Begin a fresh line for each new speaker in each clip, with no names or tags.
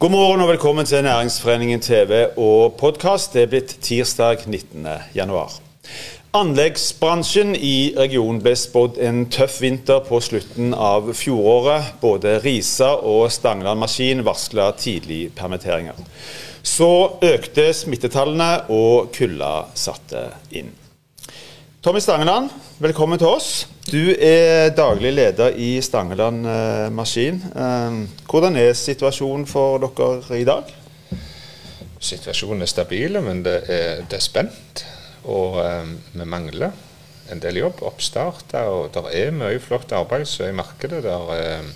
God morgen og velkommen til Næringsforeningen TV og podkast. Det er blitt tirsdag 19. januar. Anleggsbransjen i regionen ble spådd en tøff vinter på slutten av fjoråret. Både Risa og Stangeland Maskin varsla tidlig permitteringer. Så økte smittetallene, og kulda satte inn. Tommy Stangeland, velkommen til oss. Du er daglig leder i Stangeland eh, Maskin. Eh, hvordan er situasjonen for dere i dag?
Situasjonen er stabil, men det er, det er spent. Og um, vi mangler en del jobb. Oppstarter, og det er mye flott arbeid som er i markedet. Der er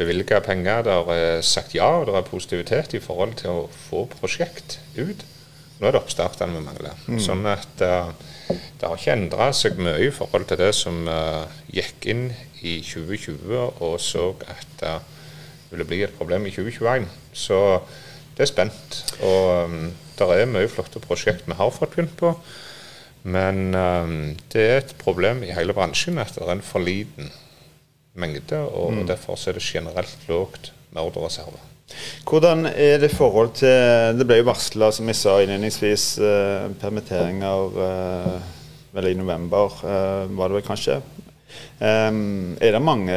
bevilga penger, der er sagt ja, og det er positivitet i forhold til å få prosjekt ut. Nå er det oppstartene vi mangler. Mm. Sånn at uh, det har ikke endra seg mye i forhold til det som uh, gikk inn i 2020 og så at det ville bli et problem i 2021. Så det er spent. Og um, det er mye flotte prosjekt vi har fått begynt på. Men um, det er et problem i hele bransjen at det er en for liten mengde. Og mm. derfor er det generelt lågt med ordrereserver.
Hvordan er det forhold til Det ble jo varsla, som jeg sa innledningsvis, eh, permitteringer eh, vel i november, eh, var det vel kanskje. Um, er det mange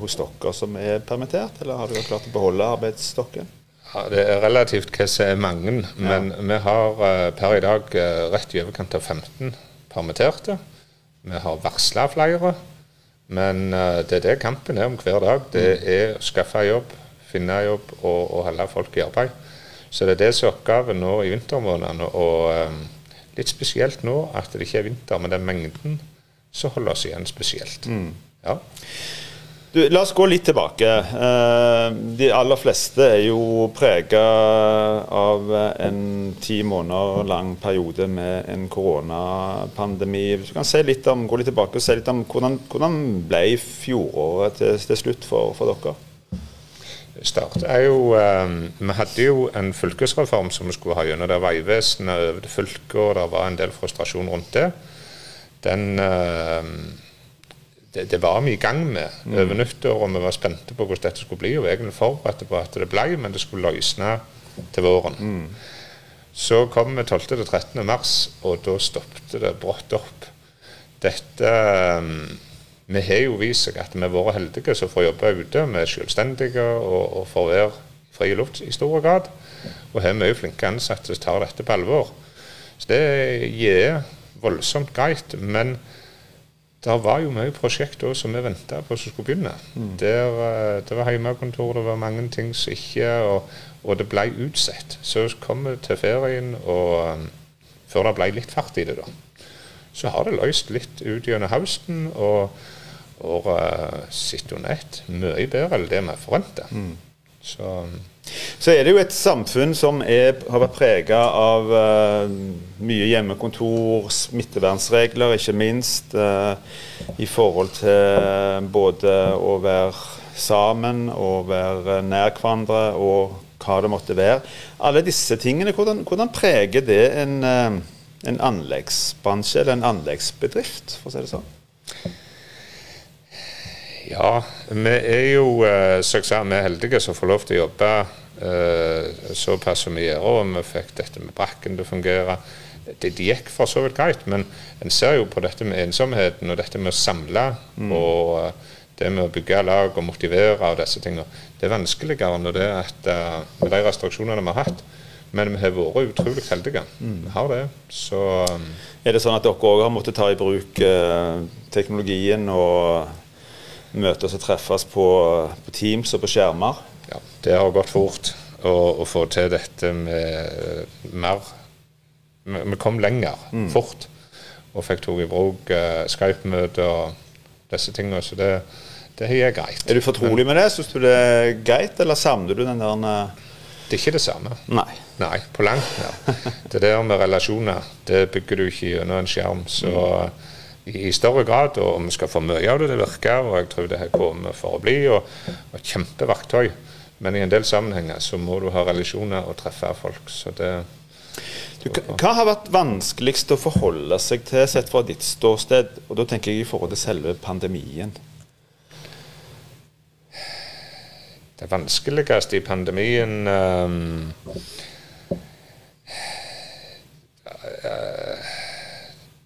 hos dere som er permittert, eller har dere klart å beholde arbeidsstokken?
Ja, Det er relativt hva som er mange, men ja. vi har uh, per i dag uh, rett i overkant av 15 permitterte. Vi har varsla flere, men uh, det er det kampen er om hver dag. Det mm. er å skaffe jobb finne jobb og, og holde folk i arbeid. Så det er det som er oppgaven nå i vintermånedene. Og um, litt spesielt nå at det ikke er vinter, men den mengden som holder oss igjen spesielt. Mm. Ja.
Du, la oss gå litt tilbake. Eh, de aller fleste er jo prega av en ti måneder lang periode med en koronapandemi. Hvis du kan litt om, gå litt tilbake og se litt om hvordan, hvordan ble fjoråret til, til slutt for, for dere?
Startet er jo um, Vi hadde jo en fylkesreform som vi skulle ha gjennom der Vegvesenet øvde fylket, og det var en del frustrasjon rundt det. Den uh, det, det, var vi i gang med mm. over nyttår, og vi var spente på hvordan dette skulle bli. Og egentlig forberedte på at det ble, men det skulle løsne til våren. Mm. Så kom vi 12. til 13. mars, og da stoppet det brått opp. Dette um, vi har jo vist seg at vi har vært heldige som får jobbe ute. Vi er selvstendige og, og får være fri luft i stor grad. Og har mye flinke ansatte som tar dette på alvor. Så det gir voldsomt greit. Men det var jo mye prosjekter som vi venta på som skulle begynne. Mm. Der, eh, det var hjemmekontor, det var mange ting som ikke og, og, det ble utsatt. Så kom vi til ferien, og um, før det ble litt fart i det, da, så har det løst litt ut gjennom høsten. og året sitt under ett. Mye bedre enn det vi forventer. Mm.
Så, så er det jo et samfunn som er, har vært prega av uh, mye hjemmekontor, smittevernregler ikke minst, uh, i forhold til både å være sammen og være nær hverandre og hva det måtte være. Alle disse tingene, hvordan, hvordan preger det en, uh, en anleggsbransje eller en anleggsbedrift, for å si det sånn?
Ja, vi er jo eh, vi er heldige som får lov til å jobbe uh, såpass som vi gjør. Og vi fikk dette med brakken til å fungere. Det, det, gikk for så vidt greit, men en ser jo på dette med ensomheten og dette med å samle mm. og uh, det med å bygge lag og motivere og disse tingene. Det er vanskeligere når det er at, med de restriksjonene vi har hatt. Men vi har vært utrolig heldige. Mm. Vi har det. Så
Er det sånn at dere òg har måttet ta i bruk teknologien og møtes og treffes på, på, Teams og på skjermer.
Ja, det har gått fort å, å få til dette med mer Vi kom lenger mm. fort og fikk tatt i bruk uh, Skype-møter og disse tingene. Så det, det er greit.
Er du fortrolig med det? Syns du det er greit, eller savner du den der uh...
Det er ikke det samme.
Nei.
Nei, på langt nær. Det der med relasjoner, det bygger du ikke gjennom en skjerm. Så mm i større grad. Og vi skal få mye av det. Det virker, og jeg tror det her kommer for å bli. Og, og kjempeverktøy. Men i en del sammenhenger så må du ha relasjoner og treffe folk. så det
du, hva har vært vanskeligst å forholde seg til sett fra ditt ståsted, og da tenker jeg i forhold til selve pandemien?
det vanskeligste i pandemien um,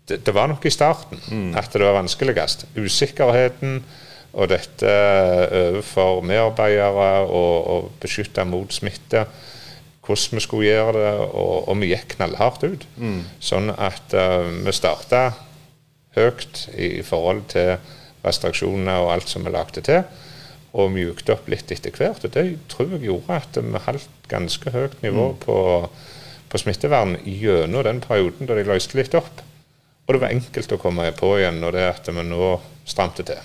det, det, var nok i starten mm. at det var vanskeligst. Usikkerheten og dette overfor medarbeidere og, og beskytte mot smitte. Hvordan vi skulle gjøre det, og, og vi gikk knallhardt ut. Mm. Sånn at uh, vi starta høyt i forhold til restriksjoner og alt som vi lagde til, og mjukte opp litt etter hvert. og Det tror jeg gjorde at vi holdt ganske høyt nivå mm. på, på smittevern gjennom den perioden da de løste litt opp. Og det var enkelt å komme på igjen når det er at vi nå stramte til.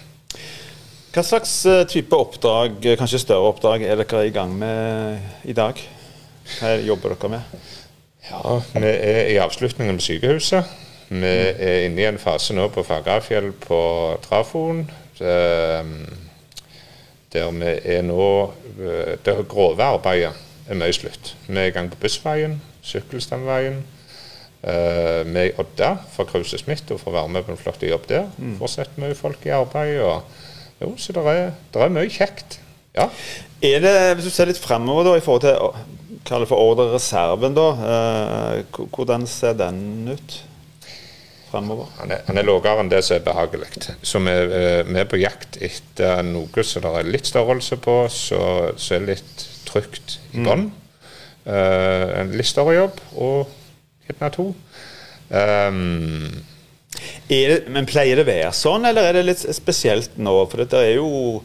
Hva slags eh, type oppdrag, kanskje større oppdrag, er dere i gang med i dag? Hva jobber dere med?
Ja, Vi er i avslutningen med sykehuset. Vi er inne i en fase nå på Fagrafjell på Trafoen. Der vi er nå Det grove arbeidet er mye slutt. Vi er i gang på Bussveien, Sykkelstamveien. Uh, med Odda for Krause Smith og for å være med på en flott jobb der. Mm. Fortsetter mye folk i arbeid. Og, jo, så det er, er, mye kjekt. Ja.
Er det, Hvis du ser litt fremover da, i forhold til kall det for ordrereserven, da, uh, hvordan ser den ut fremover?
Han er, han er lavere enn det som er behagelig. Så vi, uh, vi, er på jakt etter noe som det er litt størrelse på, så, så er litt trygt i bånn. Mm. en litt større jobb. og Hitman 2. Um,
det, men pleier det å være sånn, eller er det litt spesielt nå? For det er jo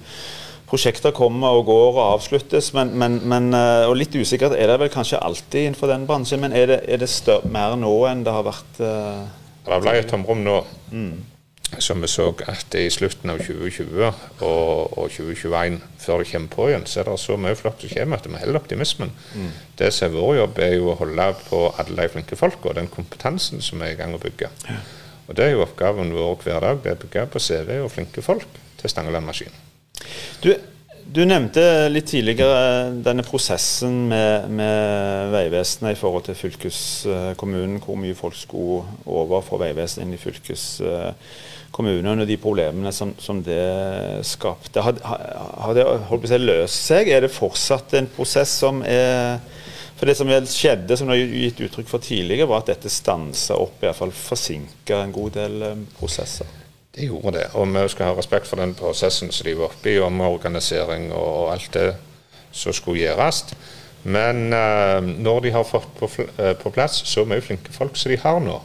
Prosjekter kommer og går og avsluttes, men, men, men, eh, og litt usikkert er det vel kanskje alltid innenfor den bransjen. Men er det, er det mer nå enn det har vært? Uh,
det ble et tomrom nå. Mm som vi så at i slutten av 2020 og, og 2021, før det kommer på igjen, så er det så mye flott som kommer at vi holder optimismen. Mm. Det som er vår jobb, er jo å holde på alle de flinke folka og den kompetansen som vi er i gang å bygge. Ja. Og Det er jo oppgaven vår hver dag. Det er å bygge på CV og flinke folk til Stangeland Maskin.
Du, du, nevnte litt tidligere denne prosessen med, med Vegvesenet i forhold til fylkeskommunen, hvor mye folk skulle over fra Vegvesenet inn i fylkeskommunen kommunene og de problemene som, som det skapte. Har, har det holdt på å løst seg? Er det fortsatt en prosess som er For det som skjedde, som du har gitt uttrykk for tidligere, var at dette stansa opp, iallfall forsinka en god del eh, prosesser?
Det gjorde det, og vi skal ha respekt for den prosessen som de var oppe i, om organisering og alt det som skulle gjøres. Men uh, når de har fått på, uh, på plass så mye flinke folk som de har nå,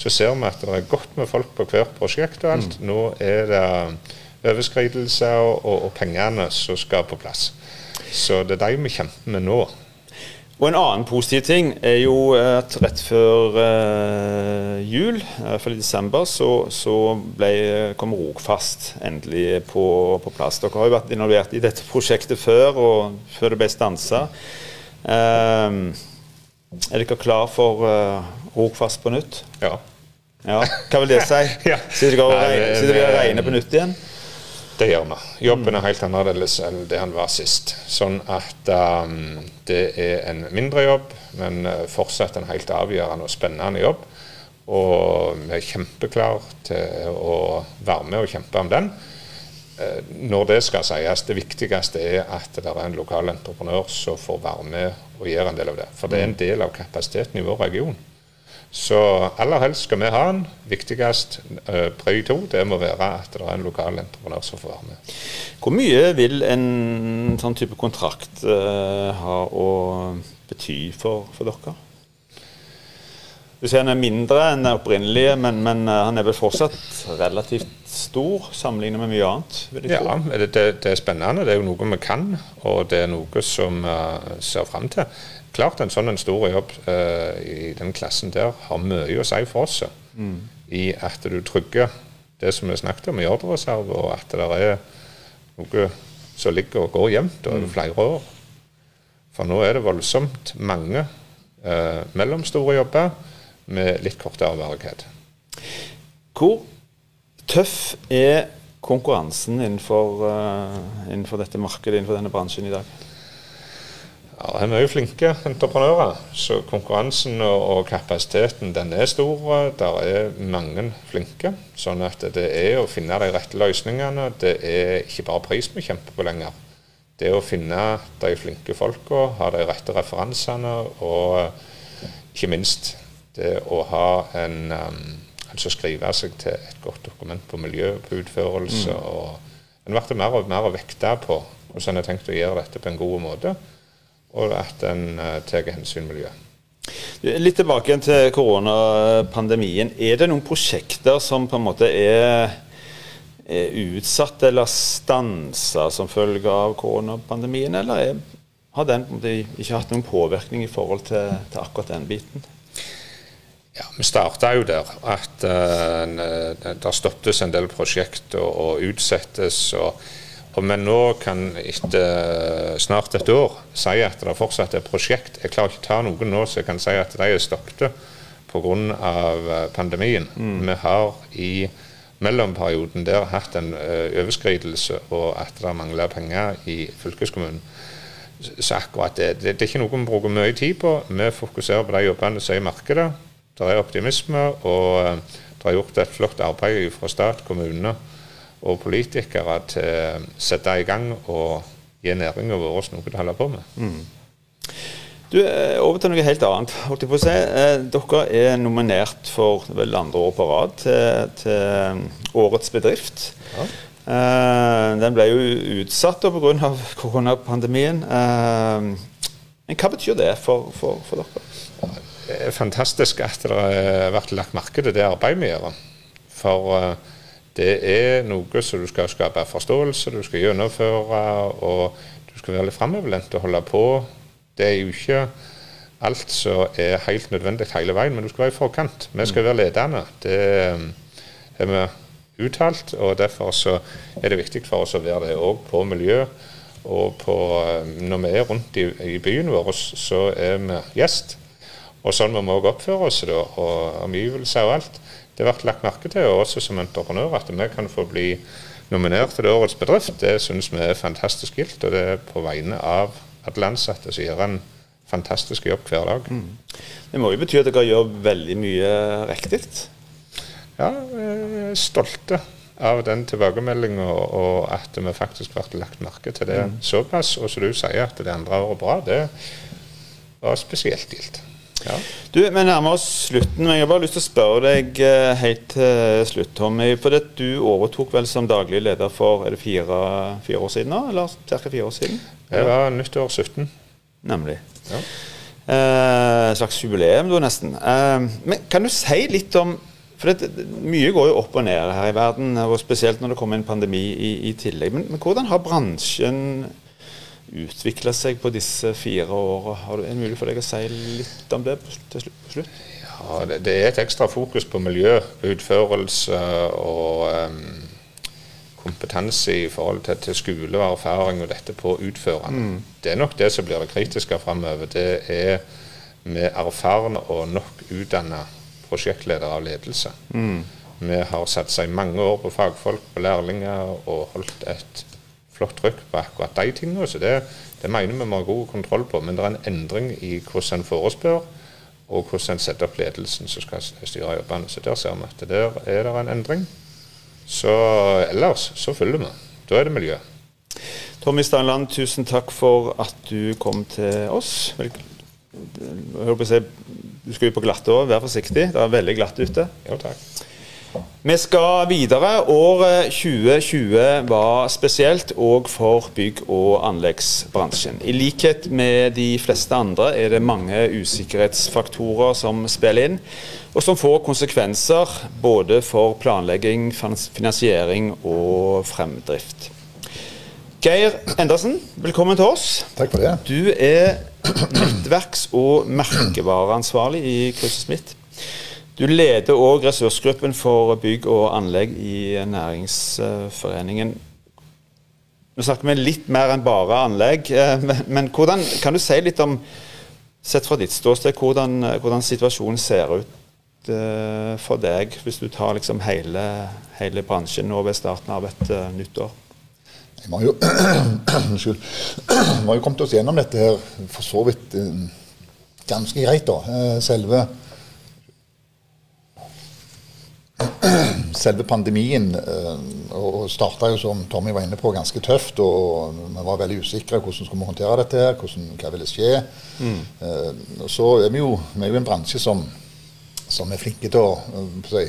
så ser vi at det er godt med folk på hvert prosjekt og alt. Mm. Nå er det overskridelser og, og, og, pengene som skal på plass. Så det er de vi kjemper med nå.
Og En annen positiv ting er jo at rett før eh, jul, i hvert fall i desember, så, så ble, kom Rogfast endelig på, på, plass. Dere har jo vært involvert i dette prosjektet før, og før det ble stansa. Eh, er dere klar for uh, Rogfast på nytt?
Ja.
Ja, Hva vil det si? ja. Sitter vi og regner på nytt igjen?
Det gjør vi. Jobben er helt annerledes enn det han var sist. Sånn at um, det er en mindre jobb, men uh, fortsatt en helt avgjørende og spennende jobb. Og vi er kjempeklare til å være med og kjempe om den. Uh, når det skal sies, det viktigste er at det er en lokal entreprenør som får være med og gjøre en del av det. For det er en del av kapasiteten i vår region. Så aller helst skal vi ha en. Viktigst uh, prøy to, det må være at det er en lokal entreprenør som får være med.
Hvor mye vil en sånn type kontrakt uh, ha å bety for, for dere? Du sier han er mindre enn den opprinnelige, men, men uh, han er vel fortsatt relativt stor sammenlignet med mye annet?
ja, det, det, er spennende. Det er jo noe vi kan, og det er noe som vi ser fram til klart en sånn en stor jobb uh, i den klassen der har mye å si for oss. Mm. I at du trygger det som vi snakket om i ordrereserve, og at det er noe som ligger og går jevnt over mm. flere år. For nå er det voldsomt mange uh, mellomstore jobber med litt kortere varighet.
Hvor tøff er konkurransen innenfor, uh, innenfor dette markedet, innenfor denne bransjen i dag?
Ja, det er mye flinke entreprenører. Så konkurransen og, kapasiteten den er stor. Der er mange flinke. Sånn at det er å finne de rette løsningene. Det er ikke bare pris vi kjemper på lenger. det å finne de flinke folka, ha de rette referansene og ikke minst det å ha en um, Altså skrive seg til et godt dokument på miljø, på utførelse. Mm. og En blir mer og mer å vekte på hvordan en har tenkt å gjøre dette på en god måte, og at en uh, tar hensyn miljø.
Litt tilbake til koronapandemien. Er det noen prosjekter som på en måte er er utsatt eller stansa som følge av koronapandemien, eller er, har den ikke hatt noen påvirkning i forhold til, til akkurat den biten?
Ja, Vi starta jo der at uh, det stoppes en del prosjekter og, og utsettes. og vi nå kan etter snart et år si at det fortsatt er prosjekt. Jeg klarer ikke å ta noen nå som kan si at de er stoppet pga. pandemien. Mm. Vi har i mellomperioden der hatt en uh, overskridelse og at det mangler penger i fylkeskommunen. Så akkurat det, det, det er ikke noe vi bruker mye tid på. Vi fokuserer på de jobbene som er i markedet. Det er optimisme, og det er gjort et flott arbeid fra stat, kommune og politikere til å sette i gang og gi næringa vår noe å holde på med. Mm.
Du, eh, Over til noe helt annet. holdt jeg på å si. Eh, dere er nominert for vel andre år på rad til, til Årets bedrift. Ja. Den ble jo utsatt pga. koronapandemien. Men hva betyr det for, for, for dere?
Det er fantastisk at det har vært lagt merke til det arbeidet vi gjør. For det er noe som du skal skape forståelse, du skal gjennomføre, og du skal være litt framoverlent og holde på det er jo ikke alt som er helt nødvendig hele veien, men du skal være i forkant. Vi skal være ledende. Det er vi uttalt, og derfor så er det viktig for oss å være det òg på miljø. Og på, når vi er rundt i, i byen vår, så er vi gjest. Og sånn må vi òg oppføre oss, da, og omgivelser og alt. Det har vært lagt merke til, og også som entreprenør, at vi kan få bli nominert til det årets bedrift. Det syns vi er fantastisk gildt, og det er på vegne av alle ansatte som gjør en fantastisk jobb hver dag. Mm.
Det må jo bety at dere gjør veldig mye riktig?
Ja, vi er stolte av den tilbakemeldinga og at vi faktisk ble lagt merke til det mm. såpass. Og som du sier, at det andre året bra, det var spesielt gildt.
Ja. Du, Vi nærmer oss slutten, men jeg har bare lyst til å spørre deg eh, helt til slutt, Tommy. For det, du overtok vel som daglig leder for er det fire, fire år siden nå? Eller ca. fire år siden?
Det var nyttår 17.
Nemlig. Ja. Eh, slags jubileum, da, nesten. Eh, men kan du si litt om For det, mye går jo opp og ned her i verden, og spesielt når det kommer en pandemi i, i tillegg. Men, men, hvordan har bransjen utvikla seg på disse fire åra? du en mulighet for deg å si litt om det til slutt?
Ja, det, det, er et ekstra fokus på miljø, utførelse og um, kompetanse i forhold til, til, skole og erfaring og dette på utførende. Mm. Det er nok det som blir det kritiske framover. Det er med erfarne og nok utdanna prosjektledere av ledelse. Mm. Vi har satsa i mange år på fagfolk, på lærlinger, og holdt et flott trykk på akkurat de tingene. Så det, det mener vi må ha god kontroll på. Men det er en endring i hvordan en forespør, og hvordan en setter opp ledelsen som skal styre jobbene. Så der ser vi at der er det en endring. Så ellers så følger vi. Da er det miljø.
Tommy Steinland, tusen takk for at du kom til oss. Vel, si, du skal ut på glatte òg, vær forsiktig. Det er veldig glatt ute.
Jo, takk.
Vi skal videre. Året 2020 var spesielt òg for bygg- og anleggsbransjen. I likhet med de fleste andre er det mange usikkerhetsfaktorer som spiller inn og som får konsekvenser både for planlegging, finansiering og fremdrift. Geir Endersen, velkommen til oss.
Takk for det.
Du er nettverks- og merkevareansvarlig i Kruse Smith. Du leder òg ressursgruppen for bygg og anlegg i Næringsforeningen. Nå snakker vi litt mer enn bare anlegg, eh, men hvordan, kan du si litt om, sett fra ditt ståsted, hvordan, hvordan situasjonen ser ut uh, for deg, hvis du tar liksom hele, hele bransjen nå ved starten av et nyttår? nytt år?
Vi har jo, jo kommet oss gjennom dette her for så vidt ganske greit, da. selve selve pandemien uh, og starta jo, som Tommy var inne på, ganske tøft. Og vi var veldig usikre hvordan skulle vi håndtere dette, her, hvordan, hva ville skje. Mm. Uh, så er vi jo, vi er jo en bransje som, som er flinke til å si,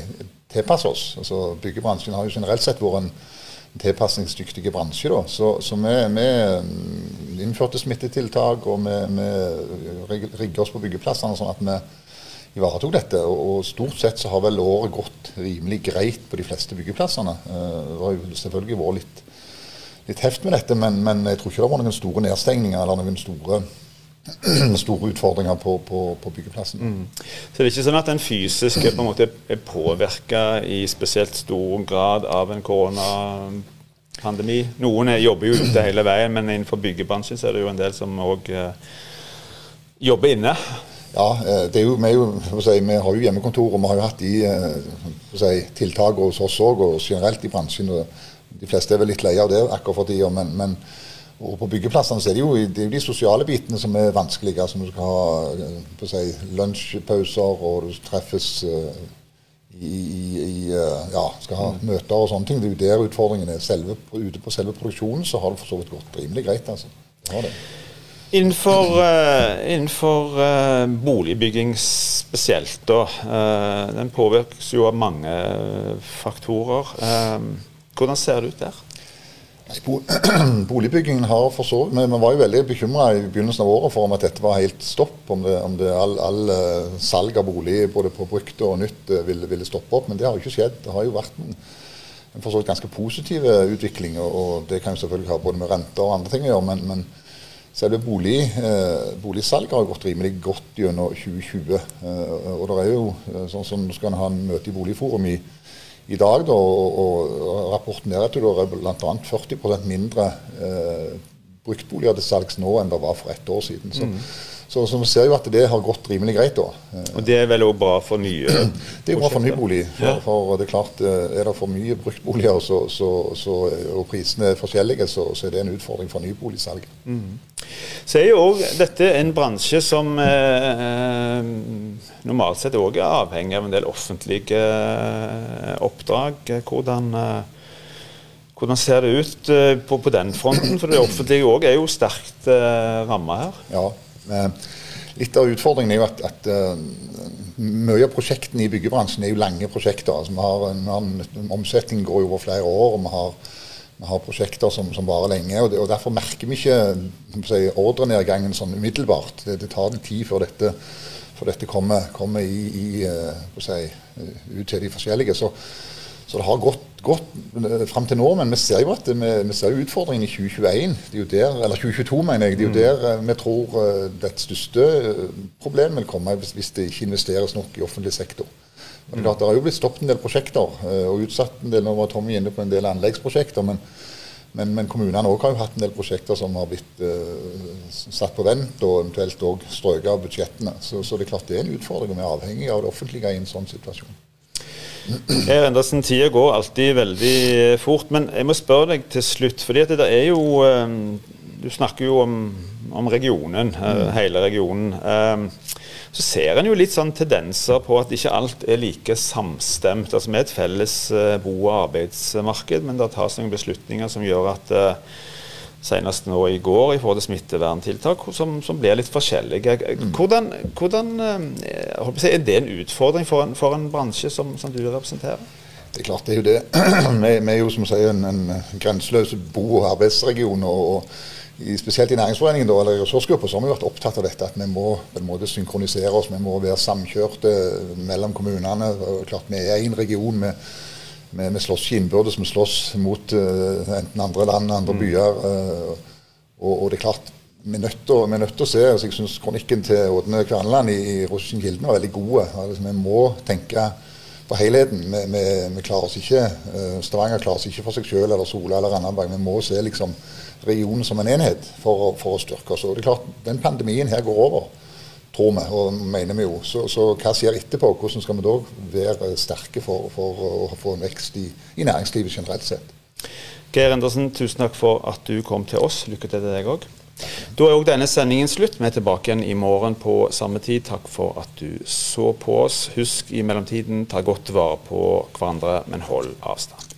tilpasse oss. Altså, byggebransjen har jo generelt sett vært en tilpasningsdyktig bransje. Da. Så, så vi, vi, innførte smittetiltak, og vi, vi rigger oss på byggeplassene sånn at vi ivaretok dette. Og, stort sett så har vel året gått rimelig greit på de fleste byggeplassene. Eh, det har jo selvfølgelig vært litt, litt heft med dette, men, men, jeg tror ikke det var noen store nedstengninger eller noen store store utfordringer på, på, på byggeplassen. Mm.
Så det er ikke sånn at den fysiske på en måte er påvirka i spesielt stor grad av en koronapandemi? Noen jobber jo ute hele veien, men innenfor byggebransjen så er det jo en del som òg eh, jobber inne.
Ja, eh, det er jo, vi, jo, si, vi, har jo hjemmekontor, og vi har jo hatt de eh, si, tiltak hos oss òg, og generelt i bransjen. og De fleste er vel litt lei av det akkurat for tida, men, men og på byggeplassene så er det, jo, det er jo de sosiale bitene som er vanskelige. altså Du skal ha eh, si, lunsjpauser, og du treffes i, i, ja, skal ha mm. møter og sånne ting. Det er jo der utfordringen er. Selve, ute på selve produksjonen så har det for så vidt gått rimelig greit. altså. Det har det.
Innenfor, uh, innenfor uh, boligbygging spesielt, da. Uh, den påvirkes jo av mange faktorer. hvordan ser det ut der?
Boligbyggingen har for så vidt Vi var jo veldig bekymra i begynnelsen av året for om at dette var helt stopp. Om, det, om det all, all salg av bolig både på brukt og nytt ville, ville, stoppe opp. Men det har jo ikke skjedd. Det har jo vært en, en for så vidt ganske positiv utvikling. Og, og, det kan jo selvfølgelig ha både med renter og andre ting å gjøre. men, men Selve bolig, eh, boligsalget har gått rimelig godt gjennom 2020. Eh, og det er jo eh, sånn som Nå skal en ha en møte i Boligforum i, i dag, da, og, og rapporten der det er bl.a. 40% mindre eh, bruktboliger til salgs nå enn det var for ett år siden. Så, mm. Så, så vi ser jo at det har gått rimelig greit. da.
Og Det er vel òg bra for nye
Det er bra for nybolig. For, for det er klart, eh, er det for mye bruktboliger så, så, så, og prisene er forskjellige, så, er det en utfordring for nyboligsalg. Mm.
Så er jo òg dette en bransje som eh, eh normalt sett òg er avhengig av en del offentlige eh, oppdrag. Hvordan eh, hvordan ser det ut på, på, den fronten? For det offentlige òg er jo sterkt eh, ramma her.
Ja, litt av utfordringen er jo at, at uh, mye av prosjektene i byggebransjen er jo lange prosjekter. Altså, vi har, omsetningen går jo over flere år, og vi har, vi har prosjekter som, som varer lenge. og, det, og, Derfor merker vi ikke si, ordrenedgangen sånn umiddelbart. Det, det, tar litt tid før dette, før dette kommer, kommer i, i, uh, si, ut til de forskjellige. Så, så det har gått, gått eh, fram til nå, men vi ser jo at vi, vi ser jo utfordringen i 2021. Det er jo der, eller 2022, mener jeg. Det er jo mm. der eh, vi tror eh, det største problemet vil komme hvis, det ikke investeres nok i offentlig sektor. Men det, er klart, det har jo blitt stoppet en del prosjekter, og utsatt en del, nå var Tommy inne på en del anleggsprosjekter. men men, men kommunene også har jo hatt en del prosjekter som har blitt uh, satt på vent, og eventuelt òg strøket av budsjettene. Så, så, det er klart det er en utfordring, og vi er avhengig av det offentlige i en sånn situasjon.
Her Andersen, Tida går alltid veldig fort, men jeg må spørre deg til slutt. fordi det er jo ehm, Du snakker jo om, om regionen, eh, mm. hele regionen. Ehm, så ser en jo litt sånn tendenser på at ikke alt er like samstemt. Altså Vi er et felles eh, bo- og arbeidsmarked, men det tas noen beslutninger som gjør at eh, senest nå i går i forhold til smitteverntiltak, som, som blir litt forskjellige. Mm. Hvordan, hvordan eh, si, Er det en utfordring for en, for en bransje som, som, du representerer?
Det er klart det er jo det. Vi, vi er jo som sier en, en grenseløs bo- og arbeidsregion. og, og i, spesielt i næringsforeningen da, eller så har vi vært opptatt av dette, at vi må på en måte synkronisere oss. Vi må være samkjørte mellom kommunene. klart Vi er én region. med vi, vi slåss ikke innbyrdes, vi slåss mot uh, enten andre land, andre mm. byer. Uh, og, og, det er klart, vi er nødt til å se altså Jeg syns kronikken til Ådne Kverneland i, i Russen Kilden var veldig god. Altså, vi må tenke på helheten. Vi, vi, vi klarer oss ikke, uh, Stavanger klarer seg ikke for seg selv eller Sola eller Randaberg. Vi må se liksom regionen som en enhet for, for å styrke oss. Og det er klart, Den pandemien her går over tror vi, og mener vi jo. Så, så, hva skjer etterpå? Hvordan skal vi da være sterke for, for å få en vekst i, i, næringslivet generelt sett?
Geir Endersen, tusen takk for at du kom til oss. Lykke til til deg òg. Da er òg denne sendingen slutt. Vi er tilbake igjen i morgen på samme tid. Takk for at du så på oss. Husk i mellomtiden, ta godt vare på hverandre, men hold avstand.